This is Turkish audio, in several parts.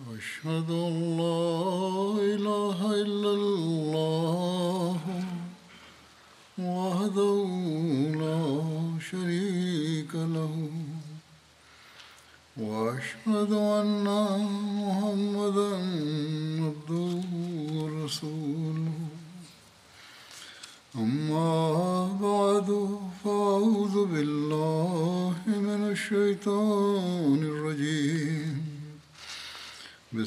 أشهد أن لا إله إلا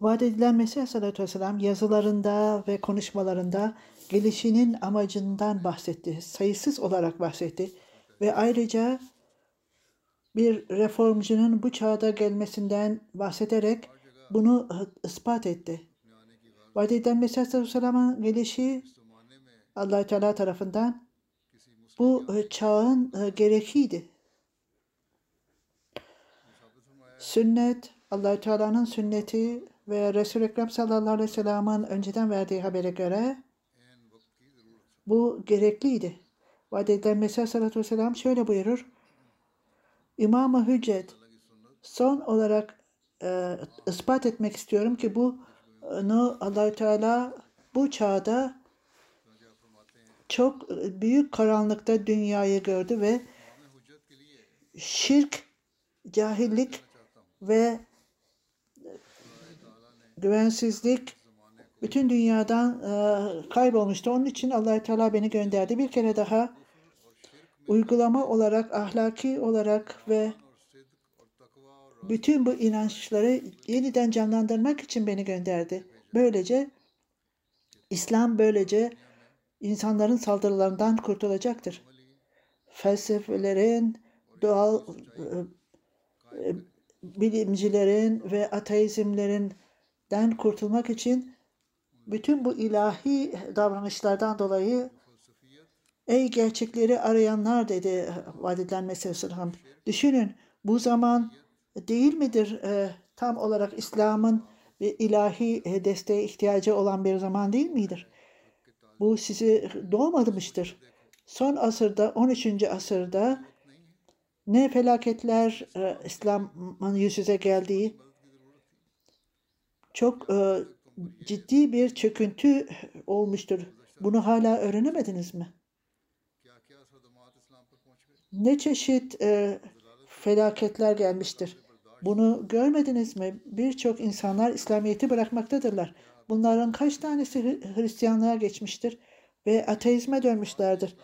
Vaat edilen Mesih Aleyhisselatü Vesselam yazılarında ve konuşmalarında gelişinin amacından bahsetti. Sayısız olarak bahsetti. Ve ayrıca bir reformcunun bu çağda gelmesinden bahsederek bunu ispat etti. Vaat edilen Mesih Aleyhisselatü Vesselam'ın gelişi allah Teala tarafından bu çağın gerekiydi. Sünnet, allah Teala'nın sünneti ve Resul-i Ekrem sallallahu aleyhi ve sellem'in önceden verdiği habere göre bu gerekliydi. Vaat edilen Mesih sallallahu vesselam şöyle buyurur. İmam-ı Hüccet son olarak e, ispat etmek istiyorum ki bunu allah Teala bu çağda çok büyük karanlıkta dünyayı gördü ve şirk, cahillik ve güvensizlik bütün dünyadan e, kaybolmuştu. Onun için allah Teala beni gönderdi. Bir kere daha uygulama olarak, ahlaki olarak ve bütün bu inançları yeniden canlandırmak için beni gönderdi. Böylece İslam böylece insanların saldırılarından kurtulacaktır. Felsefelerin, doğal e, bilimcilerin ve ateizmlerinden kurtulmak için bütün bu ilahi davranışlardan dolayı ey gerçekleri arayanlar dedi vaat edilen Mesih Düşünün bu zaman değil midir e, tam olarak İslam'ın bir ilahi desteğe ihtiyacı olan bir zaman değil midir? Bu sizi doğmamıştır. Son asırda 13. asırda ne felaketler e, İslam'ın yüz yüze geldiği çok e, ciddi bir çöküntü olmuştur. Bunu hala öğrenemediniz mi? Ne çeşit e, felaketler gelmiştir. Bunu görmediniz mi? Birçok insanlar İslamiyet'i bırakmaktadırlar. Bunların kaç tanesi Hristiyanlığa geçmiştir ve ateizme dönmüşlerdir.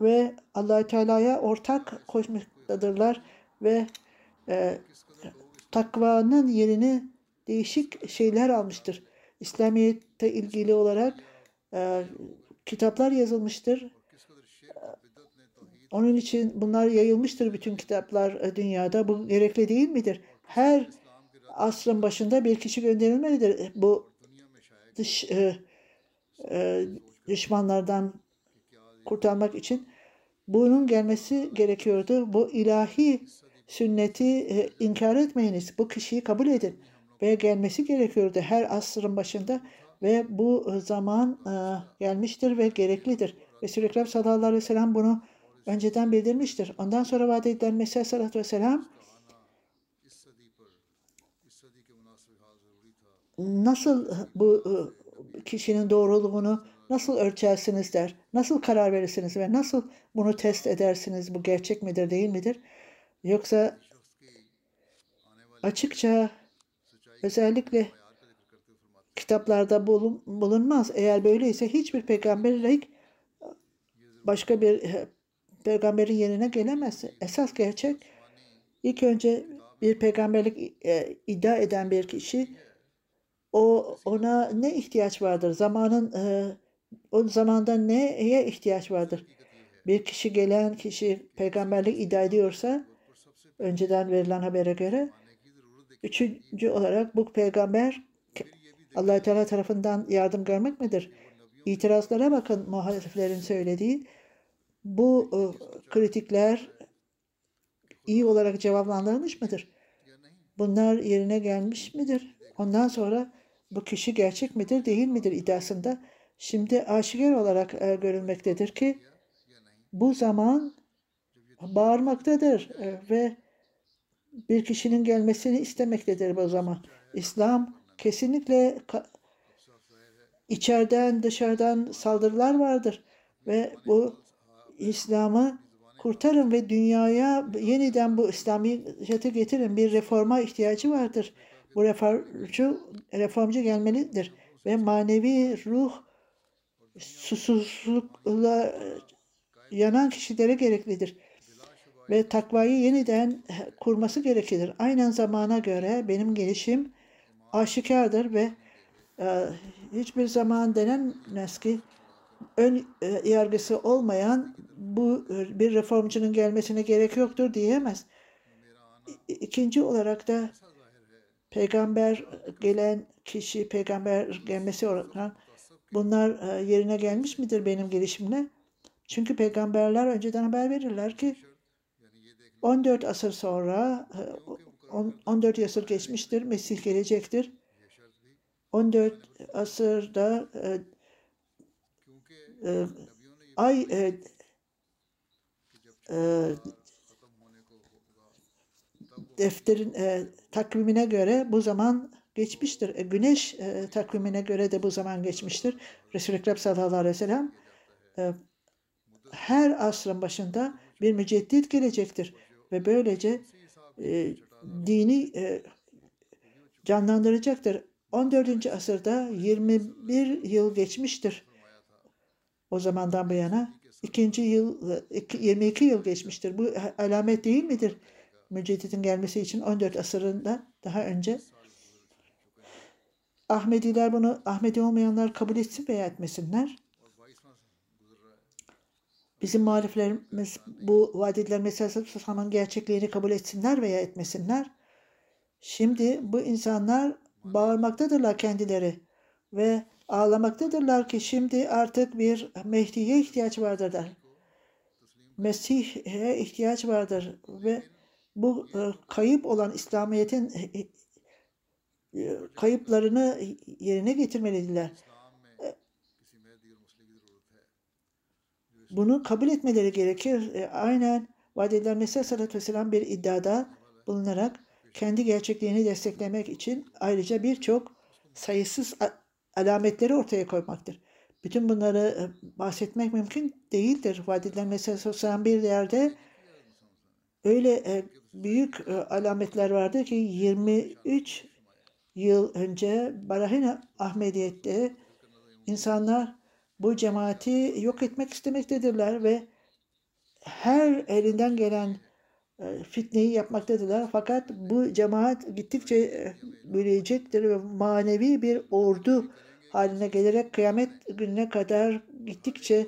Ve allah Teala'ya ortak koşmaktadırlar ve e, takvanın yerini değişik şeyler almıştır. İslamiyet'te ilgili olarak e, kitaplar yazılmıştır. Onun için bunlar yayılmıştır bütün kitaplar e, dünyada. Bu gerekli değil midir? Her asrın başında bir kişi gönderilmelidir. Bu dış e, e, düşmanlardan kurtarmak için bunun gelmesi gerekiyordu. Bu ilahi sünneti e, inkar etmeyiniz. Bu kişiyi kabul edin. Ve gelmesi gerekiyordu her asrın başında ve bu zaman e, gelmiştir ve gereklidir. Resul-i Ekrem sallallahu aleyhi ve sellem bunu önceden bildirmiştir. Ondan sonra vaat edilen Mesih sallallahu aleyhi ve sellem nasıl bu e, kişinin doğruluğunu nasıl ölçersiniz der, nasıl karar verirsiniz ve nasıl bunu test edersiniz bu gerçek midir değil midir? Yoksa açıkça özellikle kitaplarda bulun, bulunmaz. Eğer böyleyse hiçbir peygamberlik başka bir peygamberin yerine gelemez. Esas gerçek ilk önce bir peygamberlik e, iddia eden bir kişi o ona ne ihtiyaç vardır? Zamanın e, o zamanda neye ihtiyaç vardır? Bir kişi gelen kişi peygamberlik iddia ediyorsa önceden verilen habere göre üçüncü olarak bu peygamber allah Teala tarafından yardım görmek midir? İtirazlara bakın muhaliflerin söylediği. Bu e, kritikler iyi olarak cevaplandırılmış mıdır? Bunlar yerine gelmiş midir? Ondan sonra bu kişi gerçek midir değil midir iddiasında şimdi aşikar olarak e, görülmektedir ki bu zaman bağırmaktadır e, ve bir kişinin gelmesini istemektedir bu zaman. İslam kesinlikle içeriden dışarıdan saldırılar vardır ve bu İslam'ı kurtarın ve dünyaya yeniden bu İslamiyet'i getirin. Bir reforma ihtiyacı vardır. Bu reformcu, reformcu gelmelidir ve manevi ruh susuzlukla yanan kişilere gereklidir. Ve takvayı yeniden kurması gereklidir. Aynen zamana göre benim gelişim aşikardır ve e, hiçbir zaman denenmez ki ön e, yargısı olmayan bu e, bir reformcunun gelmesine gerek yoktur diyemez. İkinci olarak da peygamber gelen kişi, peygamber gelmesi olarak bunlar e, yerine gelmiş midir benim gelişimle? Çünkü peygamberler önceden haber verirler ki 14 asır sonra 14 asır geçmiştir, Mesih gelecektir. 14 asırda ay e, e, defterin e, takvimine göre bu zaman geçmiştir. E, güneş e, takvimine göre de bu zaman geçmiştir. Resul-i Ekrem sallallahu aleyhi ve sellem e, her asrın başında bir müceddit gelecektir. Ve böylece e, dini e, canlandıracaktır. 14. asırda 21 yıl geçmiştir. O zamandan bu yana ikinci yıl 22 yıl geçmiştir. Bu alamet değil midir? Müceddidin gelmesi için 14 asırında daha önce Ahmediler bunu Ahmedi olmayanlar kabul etsin veya etmesinler. Bizim muhaliflerimiz bu vaat edilen meselesi gerçekliğini kabul etsinler veya etmesinler. Şimdi bu insanlar bağırmaktadırlar kendileri ve ağlamaktadırlar ki şimdi artık bir Mehdi'ye ihtiyaç vardır der. Mesih'e ihtiyaç vardır ve bu e, kayıp olan İslamiyet'in e, e, kayıplarını yerine getirmelidirler. Bunu kabul etmeleri gerekir. Aynen vaat edilen Mesih Aleyhisselatü Vesselam bir iddiada bulunarak kendi gerçekliğini desteklemek için ayrıca birçok sayısız alametleri ortaya koymaktır. Bütün bunları bahsetmek mümkün değildir. Vaat edilen mesela sosyal bir yerde öyle büyük alametler vardı ki 23 yıl önce Barahina Ahmediyet'te insanlar bu cemaati yok etmek istemektedirler ve her elinden gelen fitneyi yapmaktadılar. Fakat bu cemaat gittikçe e, büyüyecektir ve manevi bir ordu haline gelerek kıyamet gününe kadar gittikçe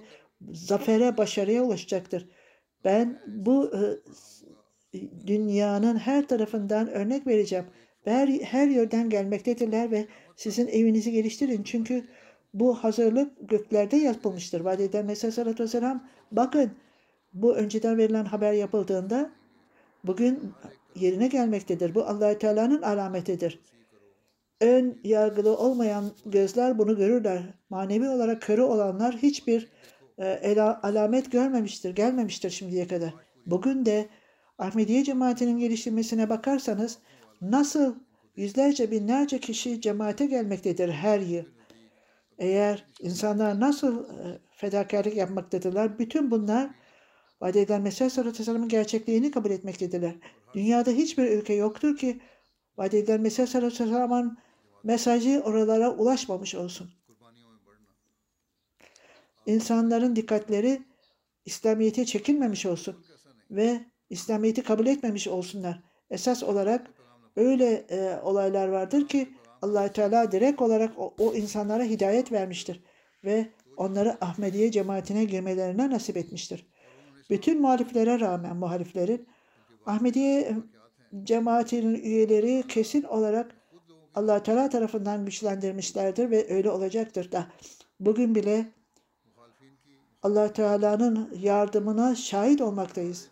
zafere, başarıya ulaşacaktır. Ben bu e, dünyanın her tarafından örnek vereceğim. Her, her yerden gelmektedirler ve sizin evinizi geliştirin. Çünkü bu hazırlık göklerde yapılmıştır. Vadeden Mesih Aleyhisselatü Vesselam bakın bu önceden verilen haber yapıldığında bugün yerine gelmektedir. Bu allah Teala'nın alametidir. Ön yargılı olmayan gözler bunu görürler. Manevi olarak körü olanlar hiçbir e, alamet görmemiştir, gelmemiştir şimdiye kadar. Bugün de Ahmediye cemaatinin geliştirmesine bakarsanız nasıl yüzlerce binlerce kişi cemaate gelmektedir her yıl. Eğer insanlar nasıl e, fedakarlık yapmaktadırlar, bütün bunlar vaat edilen Mesih Aleyhisselam'ın gerçekliğini kabul etmektedirler. Dünyada hiçbir ülke yoktur ki vaat edilen Mesih Aleyhisselam'ın mesajı oralara ulaşmamış olsun. İnsanların dikkatleri İslamiyet'e çekilmemiş olsun ve İslamiyet'i kabul etmemiş olsunlar. Esas olarak öyle e, olaylar vardır ki allah Teala direkt olarak o, o insanlara hidayet vermiştir ve onları Ahmediye cemaatine girmelerine nasip etmiştir. Bütün muhaliflere rağmen muhaliflerin Ahmediye cemaatinin üyeleri kesin olarak allah Teala tarafından güçlendirmişlerdir ve öyle olacaktır da. Bugün bile allah Teala'nın yardımına şahit olmaktayız.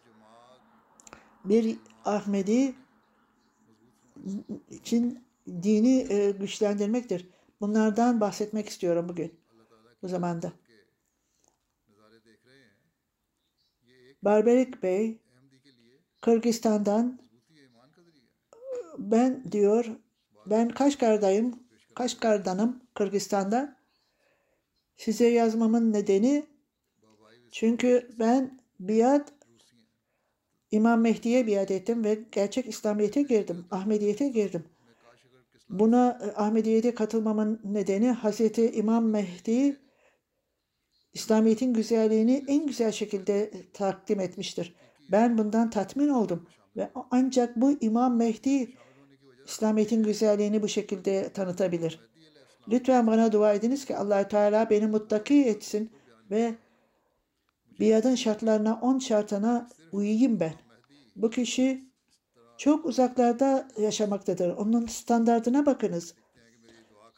Bir Ahmedi için dini e, güçlendirmektir. Bunlardan bahsetmek istiyorum bugün. Bu zamanda. Barberik Bey Kırgızistan'dan ben diyor ben Kaşgar'dayım. Kaşgar'danım Kırgızistan'da. Size yazmamın nedeni çünkü ben biat İmam Mehdi'ye biat ettim ve gerçek İslamiyet'e girdim. Ahmediyet'e girdim. Buna Ahmediyet'e katılmamın nedeni Hazreti İmam Mehdi İslamiyet'in güzelliğini en güzel şekilde takdim etmiştir. Ben bundan tatmin oldum ve ancak bu İmam Mehdi İslamiyet'in güzelliğini bu şekilde tanıtabilir. Lütfen bana dua ediniz ki allah Teala beni muttaki etsin ve biadın şartlarına, on şartına uyuyayım ben. Bu kişi çok uzaklarda yaşamaktadır. Onun standartına bakınız.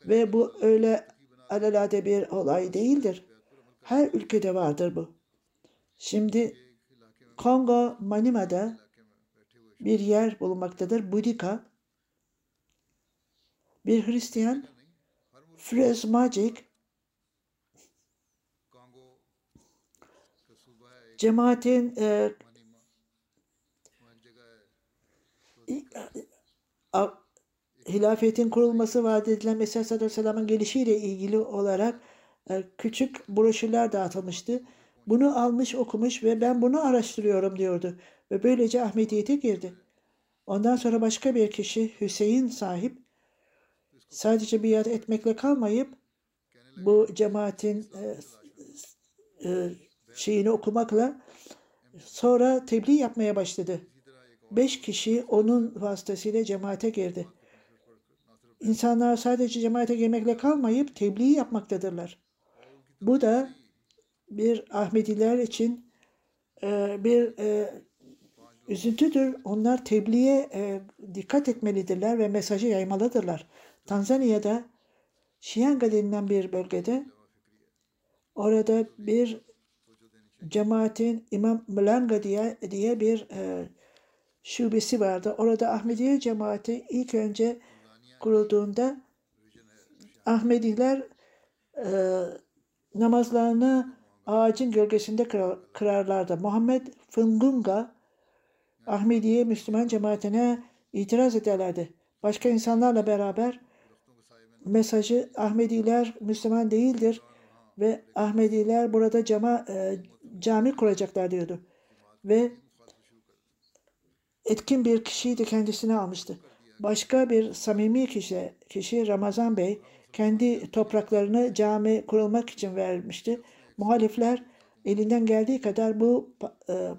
Ve bu öyle alelade bir olay değildir. Her ülkede vardır bu. Şimdi Kongo, Manima'da bir yer bulunmaktadır. Budika. Bir Hristiyan Fresmagic cemaatin e, hilafetin kurulması vaat edilen Mesih Aleyhisselam'ın gelişiyle ilgili olarak küçük broşürler dağıtılmıştı. Bunu almış okumuş ve ben bunu araştırıyorum diyordu. Ve böylece Ahmediyet'e girdi. Ondan sonra başka bir kişi Hüseyin sahip sadece biat etmekle kalmayıp bu cemaatin e, e, şeyini okumakla sonra tebliğ yapmaya başladı. Beş kişi onun vasıtasıyla cemaate girdi. İnsanlar sadece cemaate girmekle kalmayıp tebliğ yapmaktadırlar. Bu da bir Ahmediler için e, bir e, üzüntüdür. Onlar tebliğe e, dikkat etmelidirler ve mesajı yaymalıdırlar. Tanzanya'da Şiyanga denilen bir bölgede orada bir cemaatin İmam Mlanga diye, diye bir e, şubesi vardı. Orada Ahmediye cemaati ilk önce kurulduğunda Ahmediler e, namazlarını ağacın gölgesinde kırarlardı. Muhammed Fıngunga Ahmediye Müslüman cemaatine itiraz ederlerdi. Başka insanlarla beraber mesajı Ahmediler Müslüman değildir ve Ahmediler burada cama, e, cami kuracaklar diyordu. Ve etkin bir kişiyi de kendisine almıştı. Başka bir samimi kişi, kişi Ramazan Bey kendi topraklarını cami kurulmak için vermişti. Muhalifler elinden geldiği kadar bu e,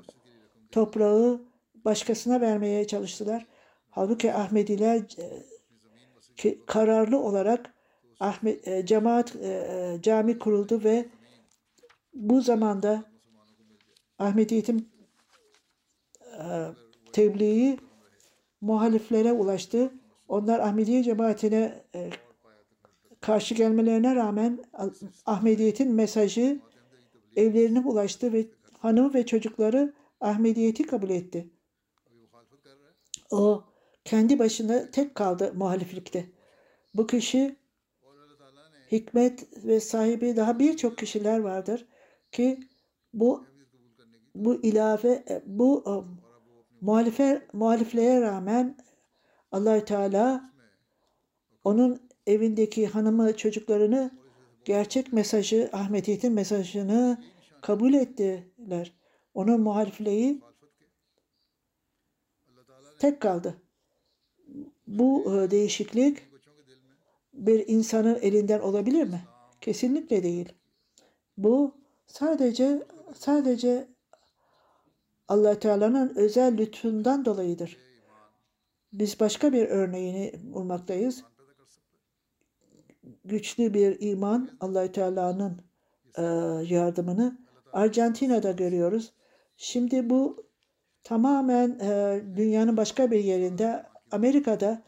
toprağı başkasına vermeye çalıştılar. Halbuki Ahmediler e, kararlı olarak Ahmet e, cemaat e, e, cami kuruldu ve bu zamanda Ahmediyet'in e, tebliği muhaliflere ulaştı. Onlar Ahmediye cemaatine e, karşı gelmelerine rağmen Ahmediyet'in mesajı evlerine ulaştı ve hanım ve çocukları Ahmediyet'i kabul etti. O kendi başına tek kaldı muhaliflikte. Bu kişi hikmet ve sahibi daha birçok kişiler vardır ki bu bu ilave bu um, muhalife muhalifliğe rağmen allah Teala onun evindeki hanımı çocuklarını gerçek mesajı Ahmetiyet'in mesajını kabul ettiler. Onun muhalifliği tek kaldı. Bu e, değişiklik bir insanın elinden olabilir mi? Kesinlikle değil. Bu sadece sadece allah Teala'nın özel lütfundan dolayıdır. Biz başka bir örneğini bulmaktayız. Güçlü bir iman allah Teala'nın e, yardımını Arjantina'da görüyoruz. Şimdi bu tamamen e, dünyanın başka bir yerinde Amerika'da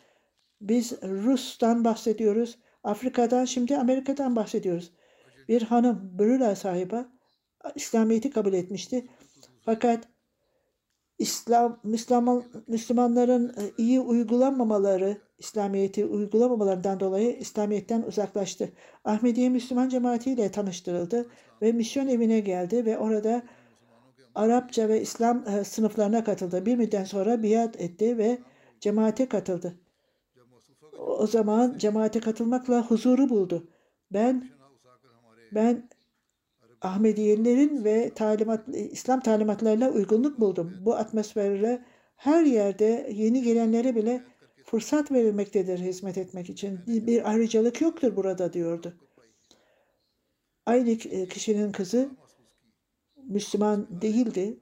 biz Rus'tan bahsediyoruz. Afrika'dan şimdi Amerika'dan bahsediyoruz. Bir hanım Brüla sahibi İslamiyet'i kabul etmişti. Fakat İslam Müslüman Müslümanların e, iyi uygulamamaları, İslamiyet'i uygulamamalarından dolayı İslamiyet'ten uzaklaştı. Ahmediye Müslüman cemaatiyle tanıştırıldı ve misyon evine geldi ve orada Arapça ve İslam e, sınıflarına katıldı. Bir müddet sonra biat etti ve cemaate katıldı. O zaman cemaate katılmakla huzuru buldu. Ben ben Ahmediyelerin ve talimat, İslam talimatlarıyla uygunluk buldum. Bu atmosferle her yerde yeni gelenlere bile fırsat verilmektedir hizmet etmek için. Bir ayrıcalık yoktur burada diyordu. Aynı e, kişinin kızı Müslüman değildi.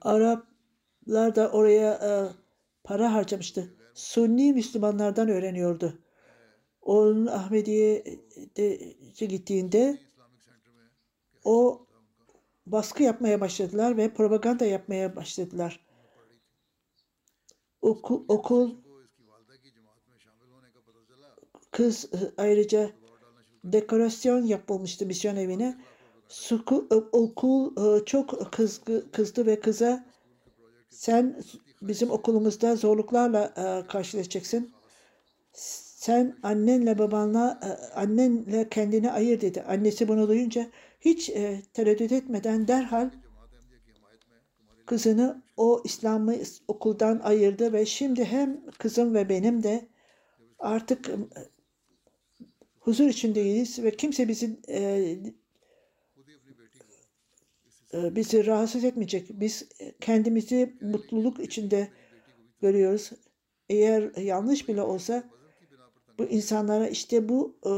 Araplar da oraya e, para harcamıştı. Sunni Müslümanlardan öğreniyordu. Onun Ahmediye'ye gittiğinde o baskı yapmaya başladılar ve propaganda yapmaya başladılar. Okul, okul kız ayrıca dekorasyon yapılmıştı misyon evine. Suku, okul e, çok kızgı, kızdı ve kıza sen bizim okulumuzda zorluklarla e, karşılaşacaksın. Sen annenle babanla e, annenle kendini ayır dedi. Annesi bunu duyunca hiç e, tereddüt etmeden derhal kızını o İslam'ı okuldan ayırdı ve şimdi hem kızım ve benim de artık e, huzur içindeyiz ve kimse bizi e, bizi rahatsız etmeyecek. Biz kendimizi mutluluk içinde görüyoruz. Eğer yanlış bile olsa bu insanlara işte bu e,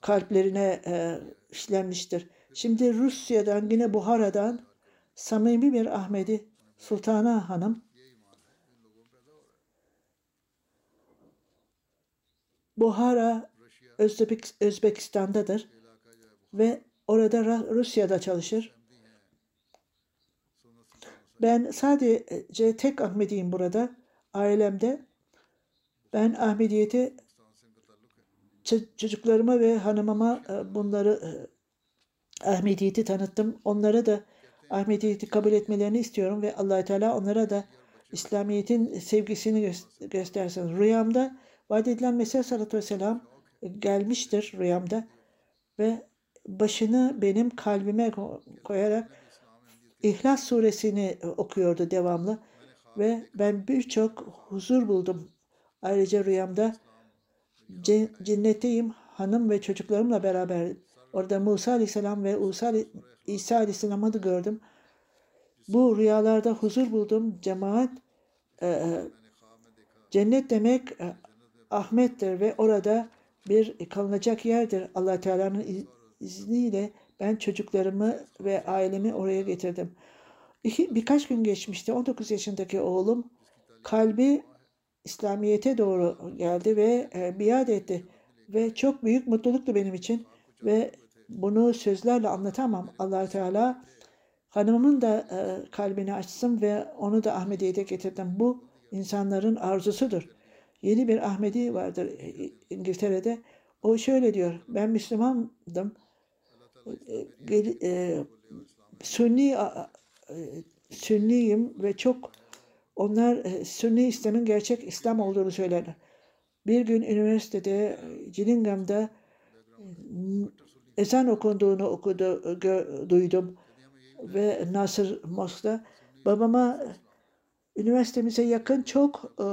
kalplerine e, işlenmiştir. Şimdi Rusya'dan yine Buhara'dan samimi bir Ahmedi Sultana Hanım Buhara Özbek, Özbekistan'dadır ve orada Rusya'da çalışır. Ben sadece tek Ahmediyim burada. Ailemde. Ben Ahmediyeti çocuklarıma ve hanımıma e, bunları e, Ahmediyeti tanıttım. Onlara da Ahmediyeti kabul etmelerini istiyorum ve allah Teala onlara da İslamiyet'in sevgisini gö- göstersin. Rüyamda vaat edilen Mesih Sallallahu Vesselam gelmiştir rüyamda ve başını benim kalbime koyarak İhlas suresini okuyordu devamlı ve ben birçok huzur buldum. Ayrıca rüyamda cennetteyim hanım ve çocuklarımla beraber orada Musa Aleyhisselam ve Usa, İsa Aleyhisselam'ı da gördüm. Bu rüyalarda huzur buldum. Cemaat e, e cennet demek e, Ahmet'tir ve orada bir kalınacak yerdir. Allah Teala'nın izniyle ben çocuklarımı ve ailemi oraya getirdim. İki, birkaç gün geçmişti. 19 yaşındaki oğlum kalbi İslamiyet'e doğru geldi ve e, biat etti. Ve çok büyük mutluluktu benim için. Ve bunu sözlerle anlatamam. allah Teala hanımımın da e, kalbini açsın ve onu da Ahmediye'de getirdim. Bu insanların arzusudur. Yeni bir Ahmedi vardır e, İngiltere'de. O şöyle diyor. Ben Müslümandım e, Sünni e, Sünniyim ve çok onlar e, Sünni İslam'ın gerçek İslam olduğunu söylerler. Bir gün üniversitede Gillingham'da ezan okunduğunu okudu, gö, duydum ve Nasır Mos'ta babama üniversitemize yakın çok e,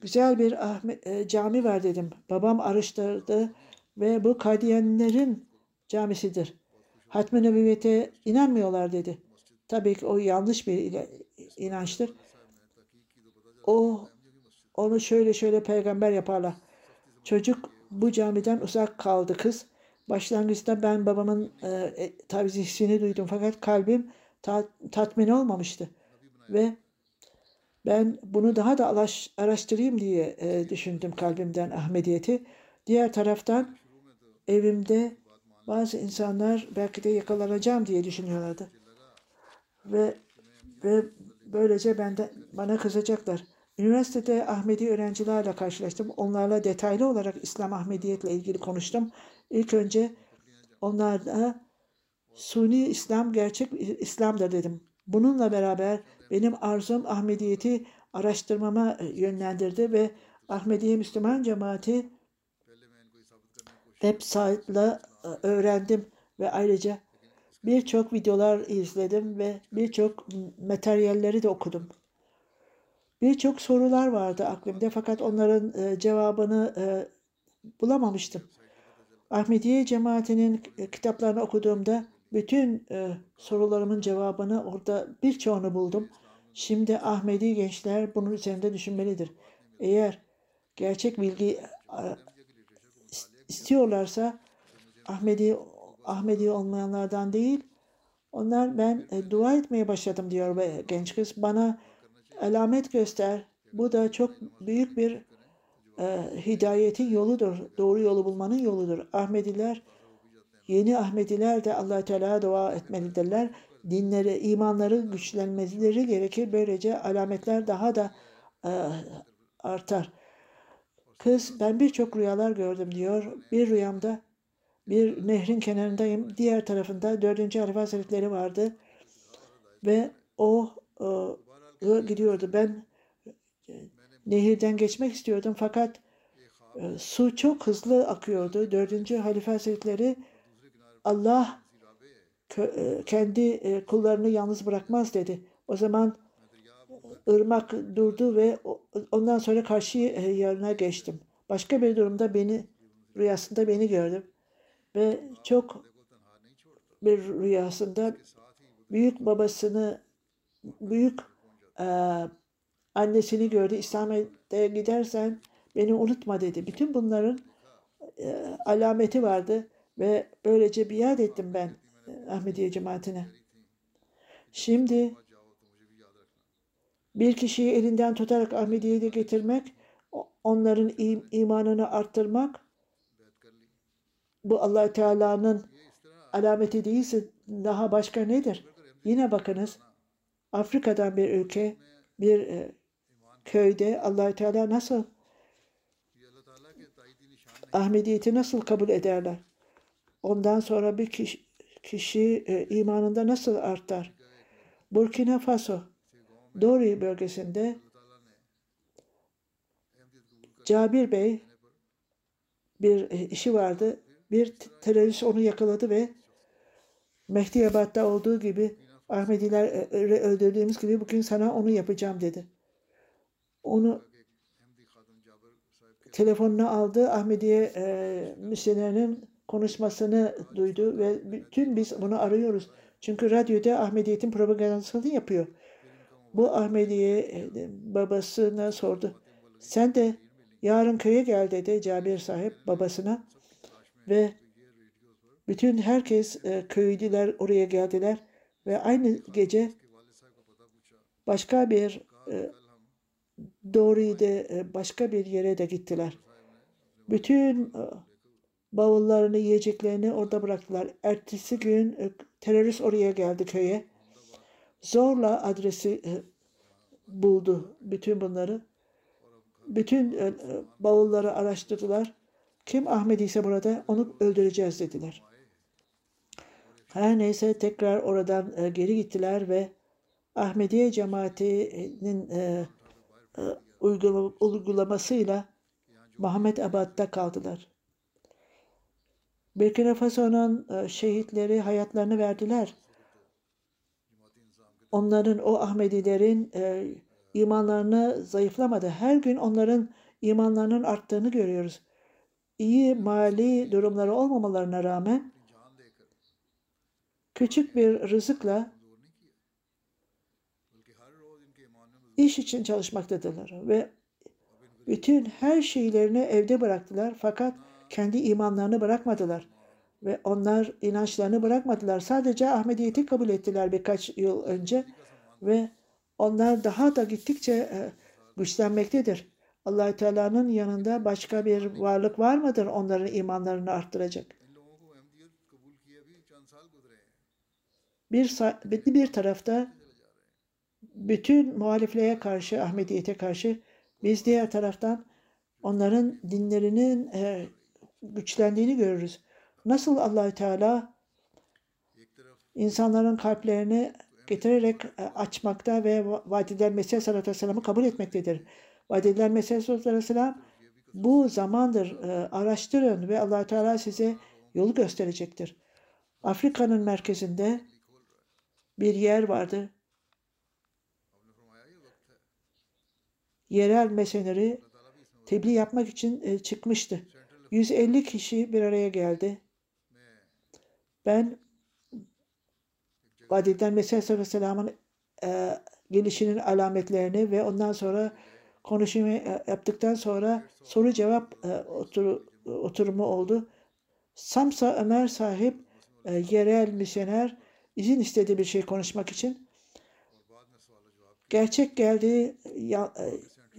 güzel bir Ahmet, e, cami var dedim. Babam araştırdı ve bu Kadiyenlerin camisidir. Hatmi nübüvvete inanmıyorlar dedi. Tabii ki o yanlış bir inançtır. O onu şöyle şöyle peygamber yaparlar. Çocuk bu camiden uzak kaldı kız. Başlangıçta ben babamın e, e, tavsiyesini duydum fakat kalbim ta- tatmin olmamıştı. Ve ben bunu daha da alaş- araştırayım diye e, düşündüm kalbimden Ahmediyeti. Diğer taraftan evimde bazı insanlar belki de yakalanacağım diye düşünüyorlardı. Ve ve böylece benden bana kızacaklar. Üniversitede Ahmedi öğrencilerle karşılaştım. Onlarla detaylı olarak İslam Ahmediyetle ilgili konuştum. İlk önce onlarla Suni İslam gerçek İslam'dır dedim. Bununla beraber benim arzum Ahmediyeti araştırmama yönlendirdi ve Ahmediye Müslüman cemaati website'la e, öğrendim ve ayrıca birçok videolar izledim ve birçok materyalleri de okudum. Birçok sorular vardı aklımda fakat onların e, cevabını e, bulamamıştım. Ahmediye cemaatinin e, kitaplarını okuduğumda bütün e, sorularımın cevabını orada birçoğunu buldum. Şimdi Ahmedi gençler bunun üzerinde düşünmelidir. Eğer gerçek bilgi e, istiyorlarsa Ahmedi Ahmedi olmayanlardan değil onlar ben e, dua etmeye başladım diyor ve genç kız bana alamet göster. Bu da çok büyük bir e, hidayetin yoludur. Doğru yolu bulmanın yoludur. Ahmediler yeni Ahmediler de allah Teala dua etmelidirler. Dinleri, imanları güçlenmeleri gerekir. Böylece alametler daha da e, artar. Kız ben birçok rüyalar gördüm diyor. Bir rüyamda bir nehrin kenarındayım. Diğer tarafında dördüncü Halife Hazretleri vardı. Ve o e, gidiyordu. Ben e, nehirden geçmek istiyordum fakat e, su çok hızlı akıyordu. Dördüncü Halife Hazretleri Allah kendi kullarını yalnız bırakmaz dedi. O zaman ırmak durdu ve ondan sonra karşı yarına geçtim. Başka bir durumda beni rüyasında beni gördüm ve çok bir rüyasında büyük babasını büyük e, annesini gördü. İslam'a gidersen beni unutma dedi. Bütün bunların e, alameti vardı ve böylece biat ettim ben e, Ahmediye cemaatine. Şimdi bir kişiyi elinden tutarak Ahmediye'ye getirmek, onların im imanını arttırmak, bu allah Teala'nın alameti değilse daha başka nedir? Yine bakınız Afrika'dan bir ülke, bir e, köyde allah Teala nasıl Ahmediyeti nasıl kabul ederler? Ondan sonra bir kişi, kişi e, imanında nasıl artar? Burkina Faso, Dori bölgesinde Cabir Bey bir e, işi vardı. Bir terörist onu yakaladı ve Mehdiyabad'da olduğu gibi Ahmediler e, e, öldürdüğümüz gibi bugün sana onu yapacağım dedi. Onu telefonuna aldı. Ahmediye e, misyonerinin konuşmasını duydu ve bütün biz bunu arıyoruz. Çünkü radyoda Ahmediyet'in propagandasını yapıyor. Bu Ahmediye e, babasına sordu. Sen de yarın köye gel dedi Cabir sahip babasına. Ve bütün herkes e, köylüler oraya geldiler ve aynı gece başka bir e, Doğru'yu e, başka bir yere de gittiler. Bütün e, bavullarını, yiyeceklerini orada bıraktılar. Ertesi gün e, terörist oraya geldi köye. Zorla adresi e, buldu bütün bunları. Bütün e bavulları araştırdılar. Kim Ahmedi ise burada onu öldüreceğiz dediler. Her neyse tekrar oradan e, geri gittiler ve Ahmediye cemaatinin e, e, uygulamasıyla Muhammed Abad'da kaldılar. Burkina Faso'nun e, şehitleri hayatlarını verdiler. Onların, o Ahmedilerin e, imanlarını zayıflamadı. Her gün onların imanlarının arttığını görüyoruz. İyi mali durumları olmamalarına rağmen küçük bir rızıkla iş için çalışmaktadırlar ve Bütün her şeylerini evde bıraktılar fakat kendi imanlarını bırakmadılar. Ve onlar inançlarını bırakmadılar. Sadece Ahmediyeti kabul ettiler birkaç yıl önce ve onlar daha da gittikçe e, güçlenmektedir allah Teala'nın yanında başka bir varlık var mıdır onların imanlarını arttıracak? Bir, bir tarafta bütün muhalifliğe karşı, Ahmediyete karşı biz diğer taraftan onların dinlerinin e, güçlendiğini görürüz. Nasıl allah Teala insanların kalplerini getirerek e, açmakta ve vadiden Mesih sallallahu aleyhi ve sellem'i kabul etmektedir. Vadediler Mesih Aleyhisselam bu zamandır e, araştırın ve allah Teala size yolu gösterecektir. Afrika'nın merkezinde bir yer vardı. Yerel meseleleri tebliğ yapmak için e, çıkmıştı. 150 kişi bir araya geldi. Ben Vadiden Mesih Aleyhisselam'ın e, gelişinin alametlerini ve ondan sonra konuşmayı e, yaptıktan sonra soru cevap e, otur, oturumu oldu. Samsa Ömer sahip e, yerel misyoner izin istedi bir şey konuşmak için. Gerçek geldi, ya-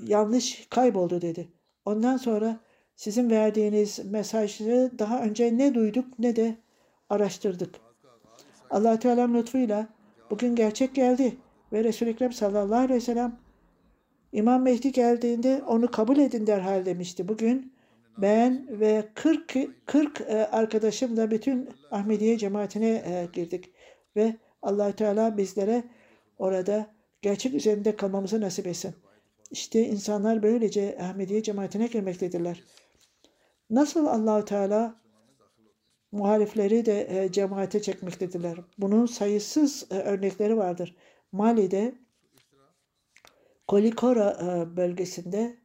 yanlış kayboldu dedi. Ondan sonra sizin verdiğiniz mesajı daha önce ne duyduk ne de araştırdık. allah Teala'nın lütfuyla bugün gerçek geldi ve Resul-i Ekrem sallallahu aleyhi ve sellem İmam Mehdi geldiğinde onu kabul edin derhal demişti. Bugün ben ve 40 40 e, arkadaşımla bütün Ahmediye cemaatine e, girdik ve allah Teala bizlere orada gerçek üzerinde kalmamızı nasip etsin. İşte insanlar böylece Ahmediye cemaatine girmektedirler. Nasıl Allahu Teala muhalifleri de e, cemaate çekmektedirler. Bunun sayısız örnekleri vardır. Mali'de Kolikora e, bölgesinde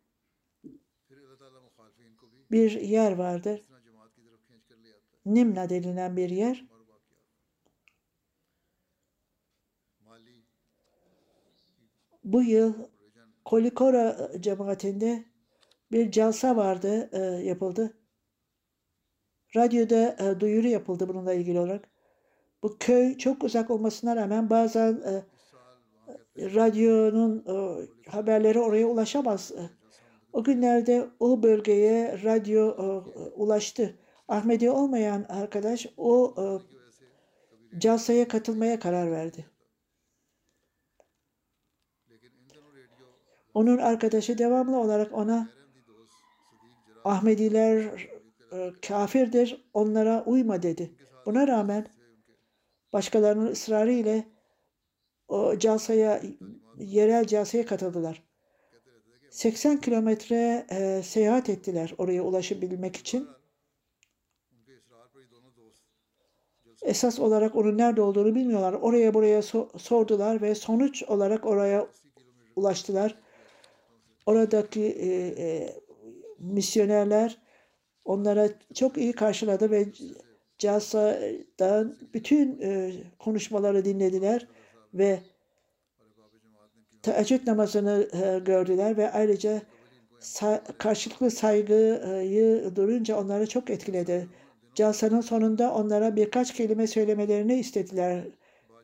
bir yer vardır. Nimna denilen bir yer. Bu yıl Kolikora cemaatinde bir calsa vardı, e, yapıldı. Radyoda e, duyuru yapıldı bununla ilgili olarak. Bu köy çok uzak olmasına rağmen bazen radyonun e, haberleri oraya ulaşamaz. O günlerde o bölgeye radyo e, ulaştı. Ahmedi olmayan arkadaş o e, Calsa'ya katılmaya karar verdi. Onun arkadaşı devamlı olarak ona Ahmediler e, kafirdir, onlara uyma dedi. Buna rağmen başkalarının ısrarı ile o casaya yerel casaya katıldılar. 80 kilometre e, seyahat ettiler oraya ulaşabilmek için. Esas olarak onun nerede olduğunu bilmiyorlar. Oraya buraya so- sordular ve sonuç olarak oraya ulaştılar. Oradaki e, e, misyonerler onlara çok iyi karşıladı ve Casa'dan bütün e, konuşmaları dinlediler ve teheccüd namazını e, gördüler ve ayrıca karşılıklı saygıyı durunca onları çok etkiledi. Calsanın sonunda onlara birkaç kelime söylemelerini istediler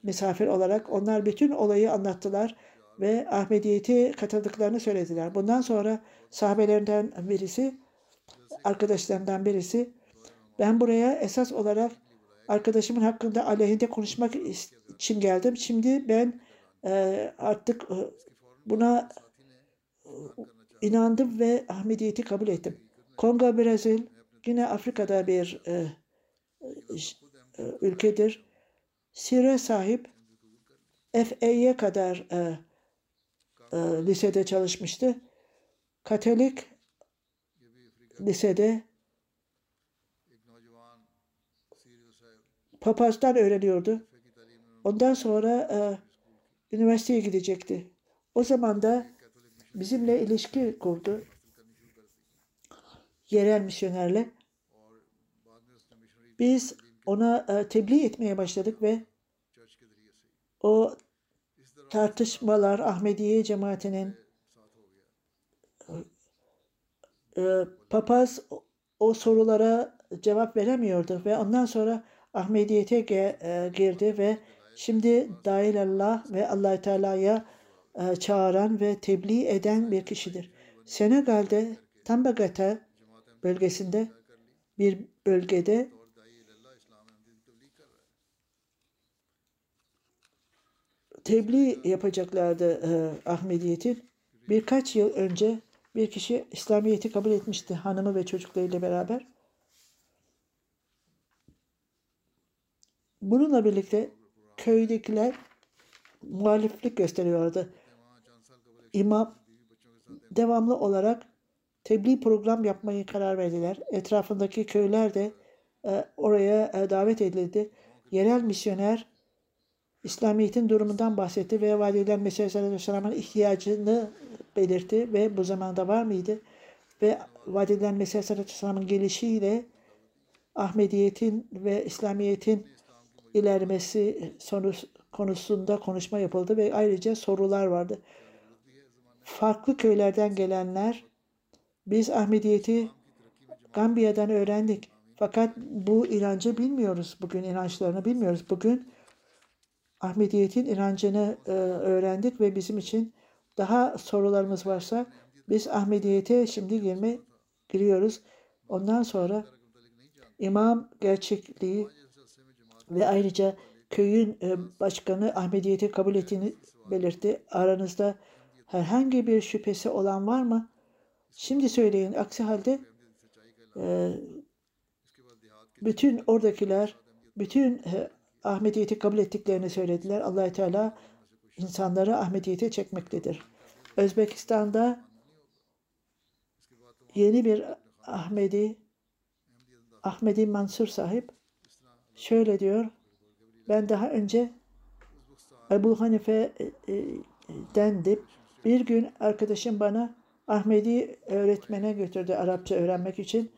misafir olarak. Onlar bütün olayı anlattılar ve Ahmediyeti katıldıklarını söylediler. Bundan sonra sahabelerinden birisi, arkadaşlarından birisi, ben buraya esas olarak arkadaşımın hakkında aleyhinde konuşmak için geldim. Şimdi ben e, artık e, buna e, inandım ve Ahmediyeti kabul ettim. Kongo, Brezil, yine Afrika'da bir e, e, e, ülkedir. Sire sahip FA'ye kadar e, e, lisede çalışmıştı. Katolik lisede Papazdan öğreniyordu. Ondan sonra e, üniversiteye gidecekti. O zaman da bizimle ilişki kurdu. Yerel misyonerle. Biz ona e, tebliğ etmeye başladık ve o tartışmalar Ahmediye cemaatinin e, e papaz o sorulara cevap veremiyordu ve ondan sonra Ahmediyete e, girdi ve şimdi dahil Allah ve allah Teala'ya e, çağıran ve tebliğ eden bir kişidir. Senegal'de Tambagata bölgesinde bir bölgede tebliğ yapacaklardı e, Ahmediyet'in. Birkaç yıl önce bir kişi İslamiyet'i kabul etmişti hanımı ve çocuklarıyla beraber. Bununla birlikte köydekiler muhaliflik gösteriyordu. İmam devamlı olarak tebliğ program yapmayı karar verdiler. Etrafındaki köyler de e, oraya e, davet edildi. Yerel misyoner İslamiyet'in durumundan bahsetti ve Validen Mesih Aleyhisselam'ın ihtiyacını belirtti ve bu zamanda var mıydı? Ve Vadiden Mesih Aleyhisselam'ın gelişiyle Ahmediyet'in ve İslamiyet'in ilerlemesi konusunda konuşma yapıldı ve ayrıca sorular vardı. Farklı köylerden gelenler biz Ahmediyet'i Gambiya'dan öğrendik. Fakat bu inancı bilmiyoruz. Bugün inançlarını bilmiyoruz. Bugün Ahmediyet'in inancını e, öğrendik ve bizim için daha sorularımız varsa biz Ahmediyet'e şimdi girme giriyoruz. Ondan sonra imam gerçekliği ve ayrıca köyün e, başkanı Ahmediyet'i kabul ettiğini belirtti. Aranızda herhangi bir şüphesi olan var mı? Şimdi söyleyin. Aksi halde e, bütün oradakiler bütün e, Ahmediyet'i kabul ettiklerini söylediler. allah Teala insanları Ahmediyet'e çekmektedir. Özbekistan'da yeni bir Ahmedi Ahmedi Mansur sahip şöyle diyor. Ben daha önce Ebu Hanife'den e, e, de bir gün arkadaşım bana Ahmedi öğretmene götürdü Arapça öğrenmek için.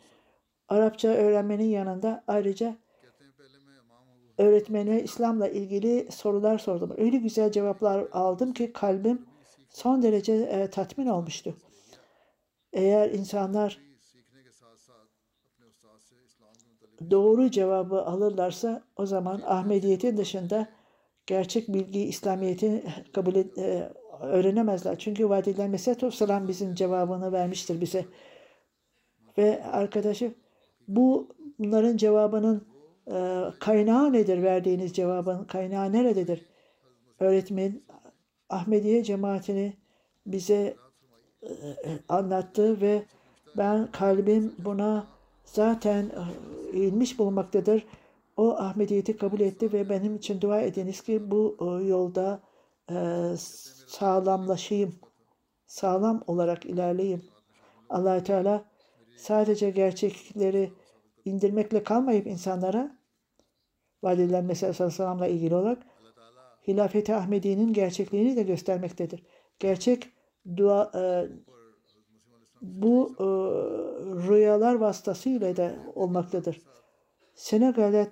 Arapça öğrenmenin yanında ayrıca öğretmene İslam'la ilgili sorular sordum. Öyle güzel cevaplar aldım ki kalbim son derece e, tatmin olmuştu. Eğer insanlar doğru cevabı alırlarsa o zaman Ahmediyetin dışında gerçek bilgi İslamiyet'i kabul et, e, öğrenemezler. Çünkü vaat edilen Mesih Selam bizim cevabını vermiştir bize. Ve arkadaşım bu bunların cevabının e, kaynağı nedir? Verdiğiniz cevabın kaynağı nerededir? Öğretmen Ahmediye cemaatini bize e, anlattı ve ben kalbim buna zaten e, eğilmiş bulunmaktadır. O Ahmediyeti kabul etti ve benim için dua ediniz ki bu e, yolda e, sağlamlaşayım. Sağlam olarak ilerleyeyim. allah Teala sadece gerçekleri indirmekle kalmayıp insanlara edilen Mesih Aleyhisselam'la ilgili olarak Hilafeti Ahmedi'nin gerçekliğini de göstermektedir. Gerçek dua e, bu e, rüyalar vasıtasıyla da olmaktadır. Senegal'e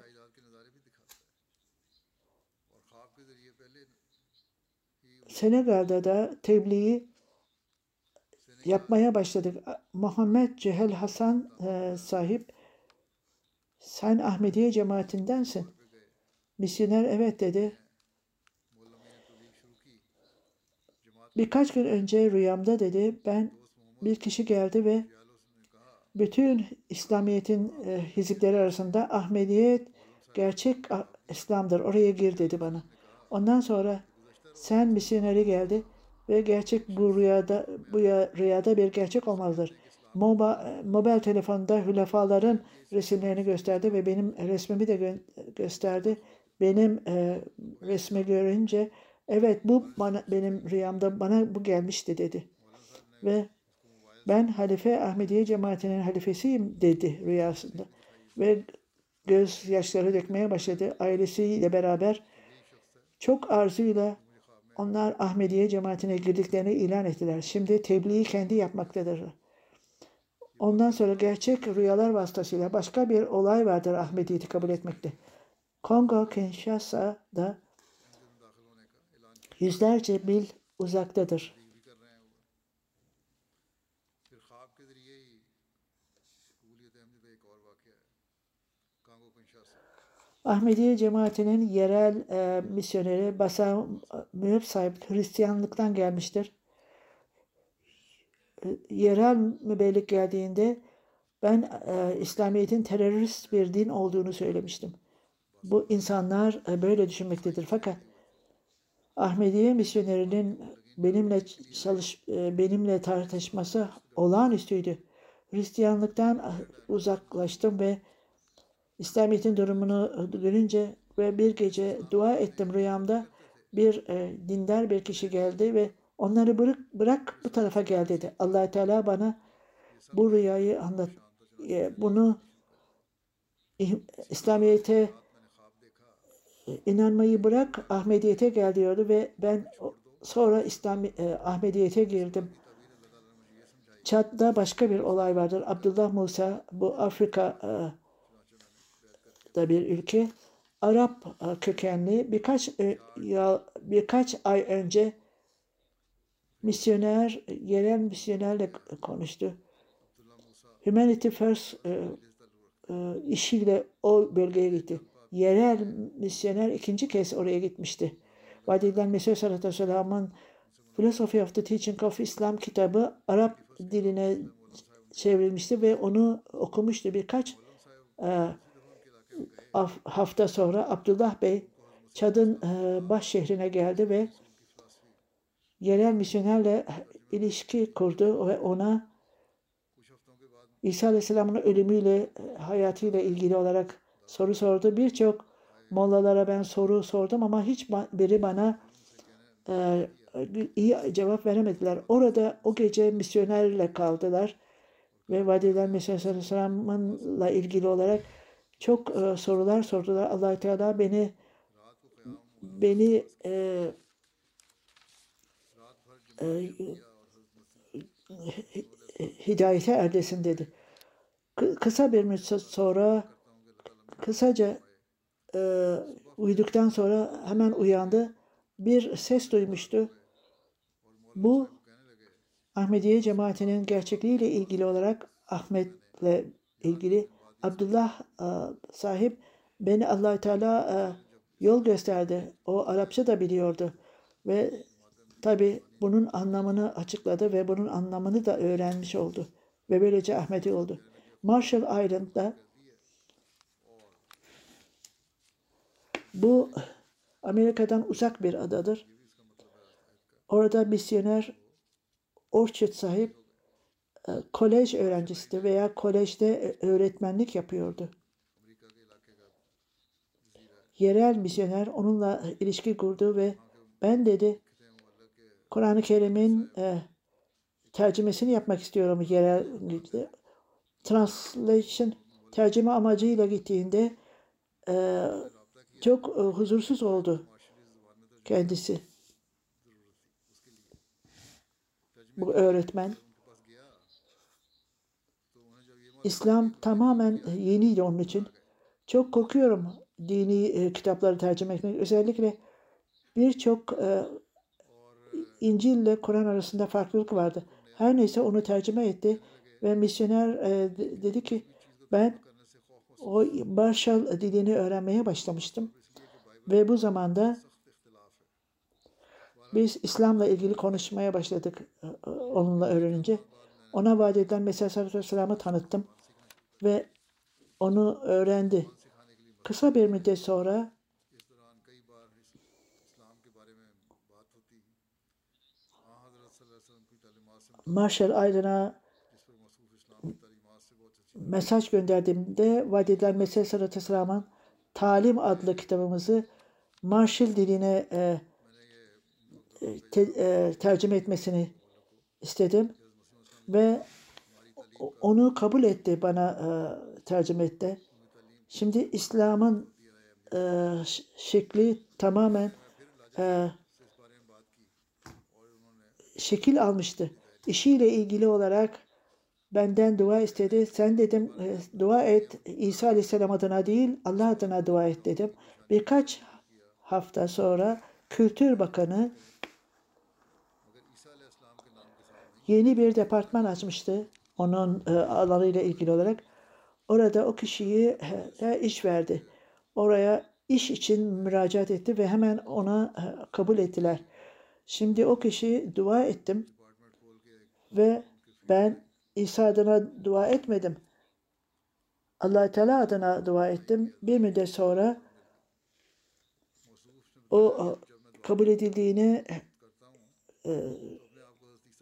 Senegal'de de tebliği yapmaya başladık. Muhammed Cehel Hasan e, sahip sen Ahmediye cemaatindensin. Misyoner evet dedi. Birkaç gün önce rüyamda dedi ben bir kişi geldi ve bütün İslamiyet'in e, hizipleri arasında Ahmediyet gerçek ah, İslam'dır. Oraya gir dedi bana. Ondan sonra sen misyoneri geldi ve gerçek bu rüyada bu rüyada bir gerçek olmalıdır. Moba, e, mobil telefonda hülefaların resimlerini gösterdi ve benim resmimi de gö gösterdi. Benim e, resmi görünce evet bu bana benim rüyamda bana bu gelmişti dedi. Ve ben halife Ahmediye cemaatinin halifesiyim dedi rüyasında. Ve göz yaşları dökmeye başladı. Ailesiyle beraber çok arzuyla onlar Ahmediye cemaatine girdiklerini ilan ettiler. Şimdi tebliği kendi yapmaktadır. Ondan sonra gerçek rüyalar vasıtasıyla başka bir olay vardır Ahmediyeti kabul etmekte. Kongo Kinshasa'da yüzlerce mil uzaktadır. Ahmediye cemaatinin yerel e, misyoneri Basam Mühip sahip Hristiyanlıktan gelmiştir. E, yerel mübellik geldiğinde ben e, İslamiyet'in terörist bir din olduğunu söylemiştim. Bu insanlar e, böyle düşünmektedir. Fakat Ahmediye misyonerinin benimle çalış e, benimle tartışması olağanüstüydü. Hristiyanlıktan e, uzaklaştım ve İslamiyet'in durumunu görünce ve bir gece dua ettim rüyamda bir e, dindar bir kişi geldi ve onları bırak, bırak bu tarafa gel dedi. allah Teala bana bu rüyayı anlat. e, bunu İslamiyet'e e, inanmayı bırak Ahmediyet'e gel diyordu ve ben sonra İslam e, Ahmediyet'e girdim. Çad'da başka bir olay vardır. Abdullah Musa bu Afrika e, da bir ülke. Arap e, kökenli birkaç e, birkaç ay önce misyoner yerel misyonerle konuştu. Humanity First e, işiyle o bölgeye gitti. Yerel misyoner ikinci kez oraya gitmişti. Vadiden Mesih Sallallahu Aleyhi Philosophy of the Teaching of Islam kitabı Arap diline çevrilmişti ve onu okumuştu birkaç e, hafta sonra Abdullah Bey Çad'ın e, baş şehrine geldi ve yerel misyonerle ilişki kurdu ve ona İsa Aleyhisselam'ın ölümüyle, e, hayatıyla ilgili olarak soru sordu. Birçok mollalara ben soru sordum ama hiç biri bana e, iyi cevap veremediler. Orada o gece misyonerle kaldılar ve Vadiler Mesih Aleyhisselam'la ilgili olarak çok e, sorular sordular. allah Teala beni beni e, e, hidayete erdesin dedi. Kı- kısa bir müddet sonra kısaca e, uyuduktan sonra hemen uyandı. Bir ses duymuştu. Bu Ahmediye cemaatinin gerçekliğiyle ilgili olarak Ahmet'le ilgili Abdullah e, sahip beni allah Teala e, yol gösterdi. O Arapça da biliyordu. Ve tabi bunun anlamını açıkladı ve bunun anlamını da öğrenmiş oldu. Ve böylece Ahmedi oldu. Marshall Island'da bu Amerika'dan uzak bir adadır. Orada misyoner Orchard sahip kolej öğrencisidir veya kolejde e, öğretmenlik yapıyordu. Yerel misyoner onunla ilişki kurdu ve ben dedi Kur'an-ı Kerim'in e, tercümesini yapmak istiyorum yerel translation tercüme amacıyla gittiğinde e, çok e, huzursuz oldu kendisi. Bu öğretmen. İslam tamamen yeniydi onun için. Çok korkuyorum dini e, kitapları tercüme etmek. Özellikle birçok e, İncil ile Kur'an arasında farklılık vardı. Her neyse onu tercüme etti ve misyoner e, de- dedi ki ben o Marshall dilini öğrenmeye başlamıştım. Ve bu zamanda biz İslam'la ilgili konuşmaya başladık e, e, onunla öğrenince. Ona vaat edilen Mesih Aleyhisselatü Vesselam'ı tanıttım ve onu öğrendi. Kısa bir müddet sonra Marshall Aydın'a mesaj gönderdiğimde vaat edilen Mesih Salatü Selam'ın Talim adlı kitabımızı Marshall diline e, e, te, e, tercüme etmesini istedim ve onu kabul etti bana e, tercüme etti. Şimdi İslam'ın e, şekli tamamen e, şekil almıştı. İşiyle ilgili olarak benden dua istedi. Sen dedim e, dua et İsa Aleyhisselam adına değil Allah adına dua et dedim. Birkaç hafta sonra Kültür Bakanı yeni bir departman açmıştı. Onun e, alanıyla ilgili olarak. orada o kişiyi e, iş verdi. Oraya iş için müracaat etti ve hemen ona e, kabul ettiler. Şimdi o kişi dua ettim ve ben İsa adına dua etmedim. allah Teala adına dua ettim. Bir müddet sonra o kabul edildiğini e,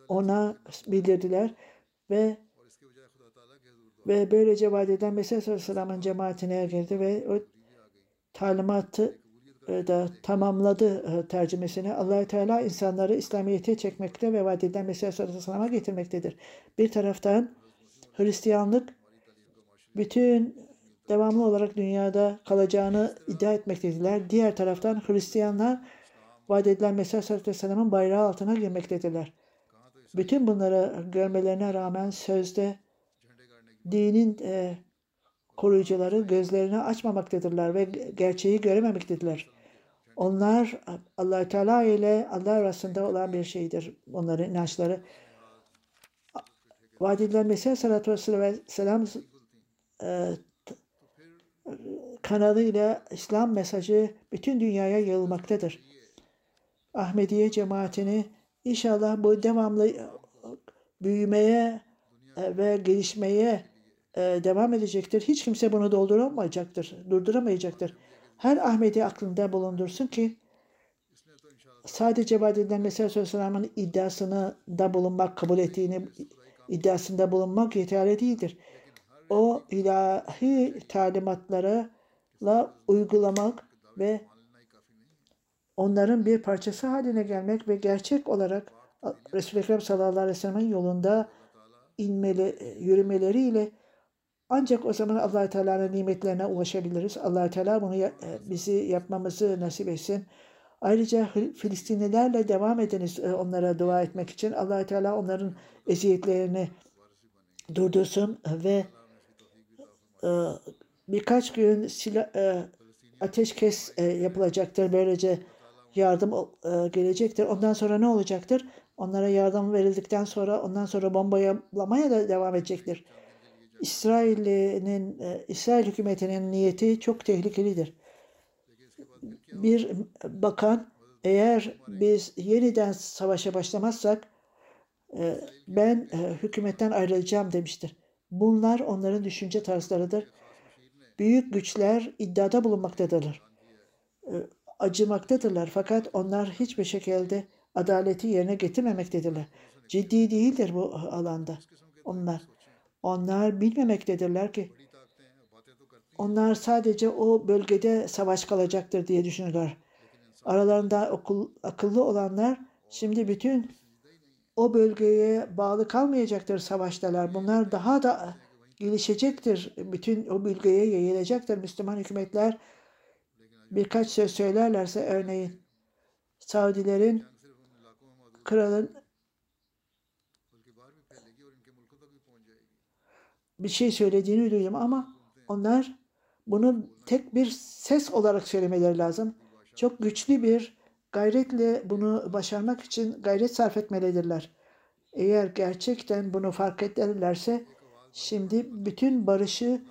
ona bildirdiler ve ve böylece vaat eden Mesih Aleyhisselam'ın cemaatine girdi ve o talimatı e, da tamamladı e, tercümesini. allah Teala insanları İslamiyet'e çekmekte ve vaat edilen Mesih Aleyhisselam'a getirmektedir. Bir taraftan Hristiyanlık bütün devamlı olarak dünyada kalacağını iddia etmektediler. Diğer taraftan Hristiyanlar vaat edilen Mesih Aleyhisselam'ın bayrağı altına girmektediler. Bütün bunları görmelerine rağmen sözde dinin e, koruyucuları gözlerini açmamaktadırlar ve gerçeği görememektedirler. Onlar allah Teala ile Allah arasında olan bir şeydir. Onların inançları. Vaat edilen Mesih Aleyhisselatü Vesselam e, kanalıyla İslam mesajı bütün dünyaya yayılmaktadır. Ahmediye cemaatini inşallah bu devamlı büyümeye e, ve gelişmeye devam edecektir. Hiç kimse bunu dolduramayacaktır, durduramayacaktır. Her Ahmedi aklında bulundursun ki sadece vaat edilen Mesih Aleyhisselam'ın iddiasını da bulunmak, kabul ettiğini iddiasında bulunmak yeterli değildir. O ilahi talimatlara uygulamak ve onların bir parçası haline gelmek ve gerçek olarak Resul-i Ekrem sallallahu aleyhi ve sellem'in yolunda inmeli, yürümeleriyle ancak o zaman allah Teala'nın nimetlerine ulaşabiliriz. allah Teala bunu e, bizi yapmamızı nasip etsin. Ayrıca Filistinlilerle devam ediniz e, onlara dua etmek için. allah Teala onların eziyetlerini durdursun ve e, birkaç gün silah, ateşkes yapılacaktır. Böylece yardım gelecektir. Ondan sonra ne olacaktır? Onlara yardım verildikten sonra ondan sonra bombalamaya da devam edecektir. İsrail'in e, İsrail hükümetinin niyeti çok tehlikelidir. Bir bakan eğer biz yeniden savaşa başlamazsak e, ben e, hükümetten ayrılacağım demiştir. Bunlar onların düşünce tarzlarıdır. Büyük güçler iddiada bulunmaktadırlar. Acımaktadırlar fakat onlar hiçbir şekilde adaleti yerine getirmemektedirler. Ciddi değildir bu alanda onlar. Onlar bilmemektedirler ki onlar sadece o bölgede savaş kalacaktır diye düşünürler. Aralarında okul, akıllı olanlar şimdi bütün o bölgeye bağlı kalmayacaktır savaştalar. Bunlar daha da gelişecektir. Bütün o bölgeye yayılacaktır. Müslüman hükümetler birkaç söz söylerlerse örneğin Saudilerin kralın bir şey söylediğini duydum ama onlar bunu tek bir ses olarak söylemeleri lazım. Çok güçlü bir gayretle bunu başarmak için gayret sarf etmelidirler. Eğer gerçekten bunu fark ederlerse şimdi bütün barışı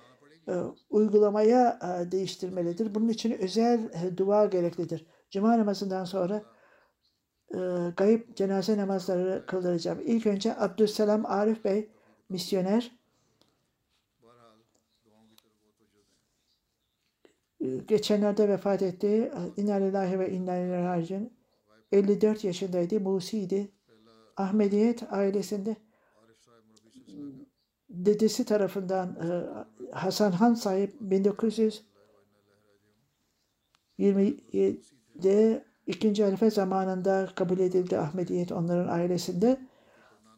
e, uygulamaya e, değiştirmelidir. Bunun için özel e, dua gereklidir. Cuma namazından sonra e, gayip cenaze namazları kıldıracağım. İlk önce Abdüsselam Arif Bey misyoner geçenlerde vefat etti. İnna lillahi ve inna ileyhi 54 yaşındaydı. Musiydi. Ahmediyet ailesinde dedesi tarafından e, Hasan Han sahip 1920'de ikinci halife zamanında kabul edildi Ahmediyet onların ailesinde.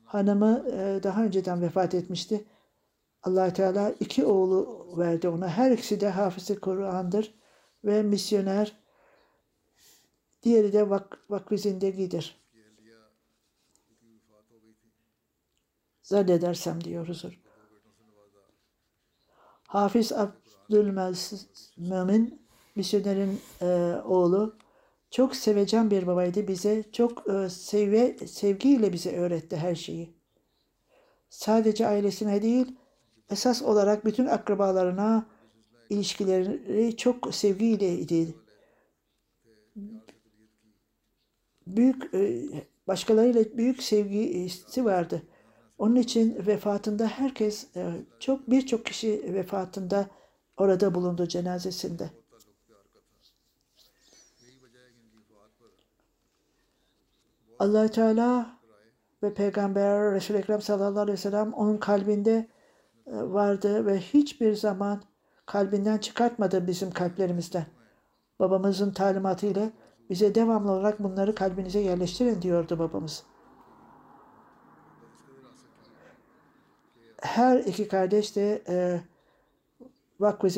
Hanımı e, daha önceden vefat etmişti allah Teala iki oğlu verdi ona. Her ikisi de hafızı Kur'an'dır ve misyoner. Diğeri de vak vakfı zindegidir. Zannedersem diyor huzur. Hafiz Abdülmümin misyonerin e, oğlu çok sevecen bir babaydı bize. Çok e, sevgi, sevgiyle bize öğretti her şeyi. Sadece ailesine değil, esas olarak bütün akrabalarına ilişkileri çok sevgiliydi. Büyük e, başkalarıyla büyük sevgisi vardı. Onun için vefatında herkes e, çok birçok kişi vefatında orada bulundu cenazesinde. allah Teala ve Peygamber Resul-i Ekrem sallallahu aleyhi ve sellem onun kalbinde vardı ve hiçbir zaman kalbinden çıkartmadı bizim kalplerimizden. Babamızın talimatıyla bize devamlı olarak bunları kalbinize yerleştirin diyordu babamız. Her iki kardeş de e, vakfı.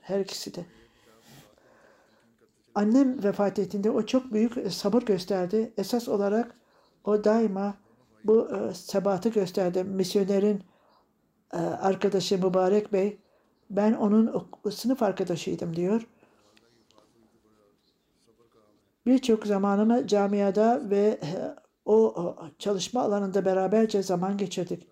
Her ikisi de. Annem vefat ettiğinde o çok büyük sabır gösterdi. Esas olarak o daima bu e, sebatı gösterdi. Misyonerin e, arkadaşı Mübarek Bey, ben onun sınıf arkadaşıydım diyor. Birçok zamanımı camiada ve o çalışma alanında beraberce zaman geçirdik.